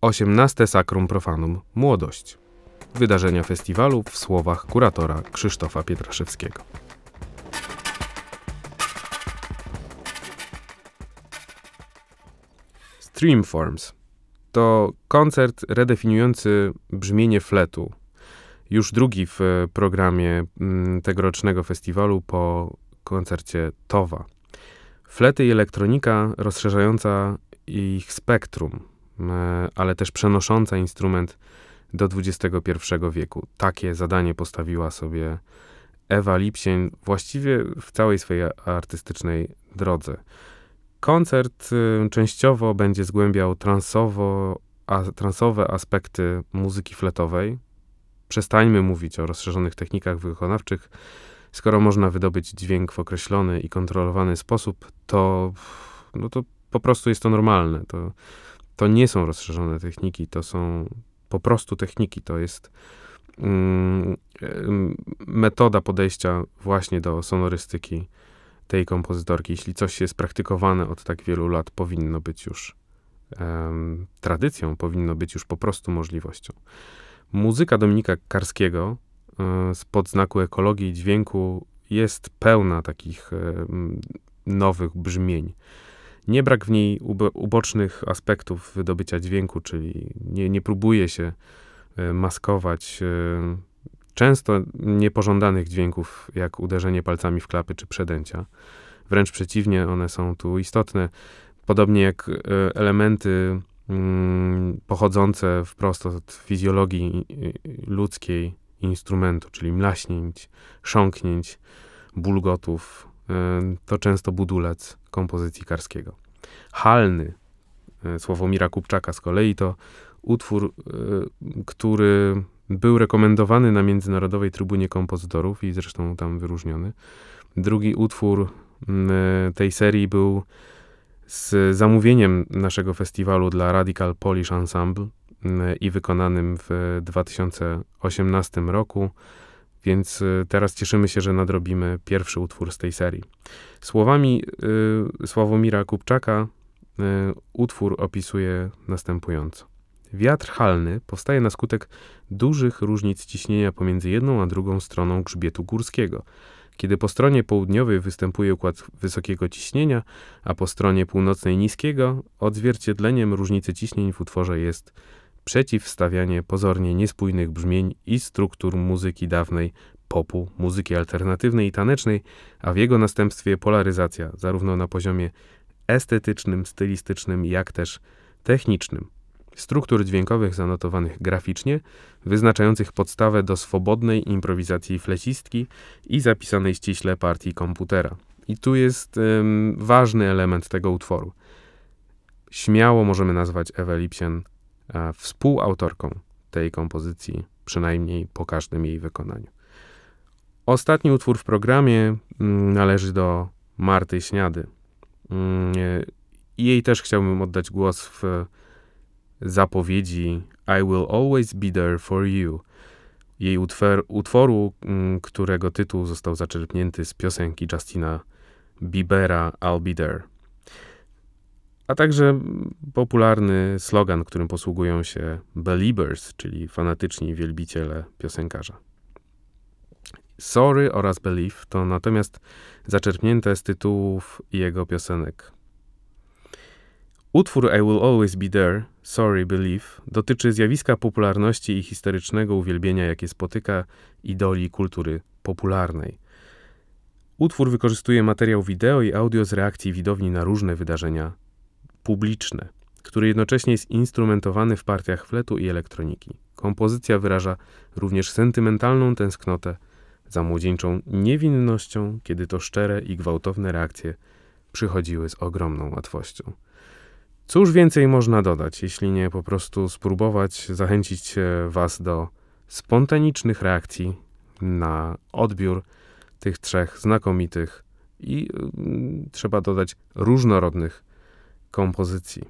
18 Sacrum Profanum Młodość. Wydarzenia festiwalu w słowach kuratora Krzysztofa Pietraszewskiego. Streamforms to koncert redefiniujący brzmienie fletu. Już drugi w programie mm, tegorocznego festiwalu po koncercie Towa. Flety i elektronika rozszerzająca ich spektrum, ale też przenosząca instrument do XXI wieku. Takie zadanie postawiła sobie Ewa Lipsień właściwie w całej swojej artystycznej drodze. Koncert y, częściowo będzie zgłębiał transowo, a, transowe aspekty muzyki fletowej. Przestańmy mówić o rozszerzonych technikach wykonawczych. Skoro można wydobyć dźwięk w określony i kontrolowany sposób, to, no to po prostu jest to normalne. To, to nie są rozszerzone techniki, to są po prostu techniki. To jest mm, metoda podejścia właśnie do sonorystyki tej kompozytorki. Jeśli coś jest praktykowane od tak wielu lat, powinno być już um, tradycją, powinno być już po prostu możliwością. Muzyka Dominika Karskiego um, spod znaku ekologii i dźwięku jest pełna takich nowych brzmień. Nie brak w niej ubocznych aspektów wydobycia dźwięku, czyli nie, nie próbuje się e, maskować e, często niepożądanych dźwięków, jak uderzenie palcami w klapy czy przedęcia. Wręcz przeciwnie, one są tu istotne. Podobnie jak e, elementy mm, pochodzące wprost od fizjologii ludzkiej instrumentu, czyli mlaśnięć, sząknięć, bulgotów, to często budulec kompozycji Karskiego. Halny e, Sławomira Kupczaka z kolei to utwór, e, który był rekomendowany na Międzynarodowej Trybunie Kompozytorów i zresztą tam wyróżniony. Drugi utwór tej serii był z zamówieniem naszego festiwalu dla Radical Polish Ensemble i wykonanym w 2018 roku. Więc y, teraz cieszymy się, że nadrobimy pierwszy utwór z tej serii. Słowami y, Sławomira Kupczaka y, utwór opisuje następująco. Wiatr halny powstaje na skutek dużych różnic ciśnienia pomiędzy jedną a drugą stroną grzbietu górskiego. Kiedy po stronie południowej występuje układ wysokiego ciśnienia, a po stronie północnej niskiego, odzwierciedleniem różnicy ciśnień w utworze jest przeciwstawianie pozornie niespójnych brzmień i struktur muzyki dawnej, popu, muzyki alternatywnej i tanecznej, a w jego następstwie polaryzacja, zarówno na poziomie estetycznym, stylistycznym, jak też technicznym. Struktur dźwiękowych zanotowanych graficznie, wyznaczających podstawę do swobodnej improwizacji flecistki i zapisanej ściśle partii komputera. I tu jest ym, ważny element tego utworu. Śmiało możemy nazwać Ewę Lipsian współautorką tej kompozycji, przynajmniej po każdym jej wykonaniu. Ostatni utwór w programie mm, należy do Marty Śniady. Mm, jej też chciałbym oddać głos w zapowiedzi I Will Always Be There For You. Jej utwór, utworu, mm, którego tytuł został zaczerpnięty z piosenki Justina Biebera I'll Be There a także popularny slogan, którym posługują się believers, czyli fanatyczni wielbiciele piosenkarza. Sorry oraz Believe to natomiast zaczerpnięte z tytułów jego piosenek. Utwór I Will Always Be There, Sorry Believe dotyczy zjawiska popularności i historycznego uwielbienia, jakie spotyka idoli kultury popularnej. Utwór wykorzystuje materiał wideo i audio z reakcji widowni na różne wydarzenia publiczne, który jednocześnie jest instrumentowany w partiach fletu i elektroniki. Kompozycja wyraża również sentymentalną tęsknotę za młodzieńczą niewinnością, kiedy to szczere i gwałtowne reakcje przychodziły z ogromną łatwością. Cóż więcej można dodać, jeśli nie po prostu spróbować zachęcić Was do spontanicznych reakcji na odbiór tych trzech znakomitych i y, trzeba dodać różnorodnych kompozycji.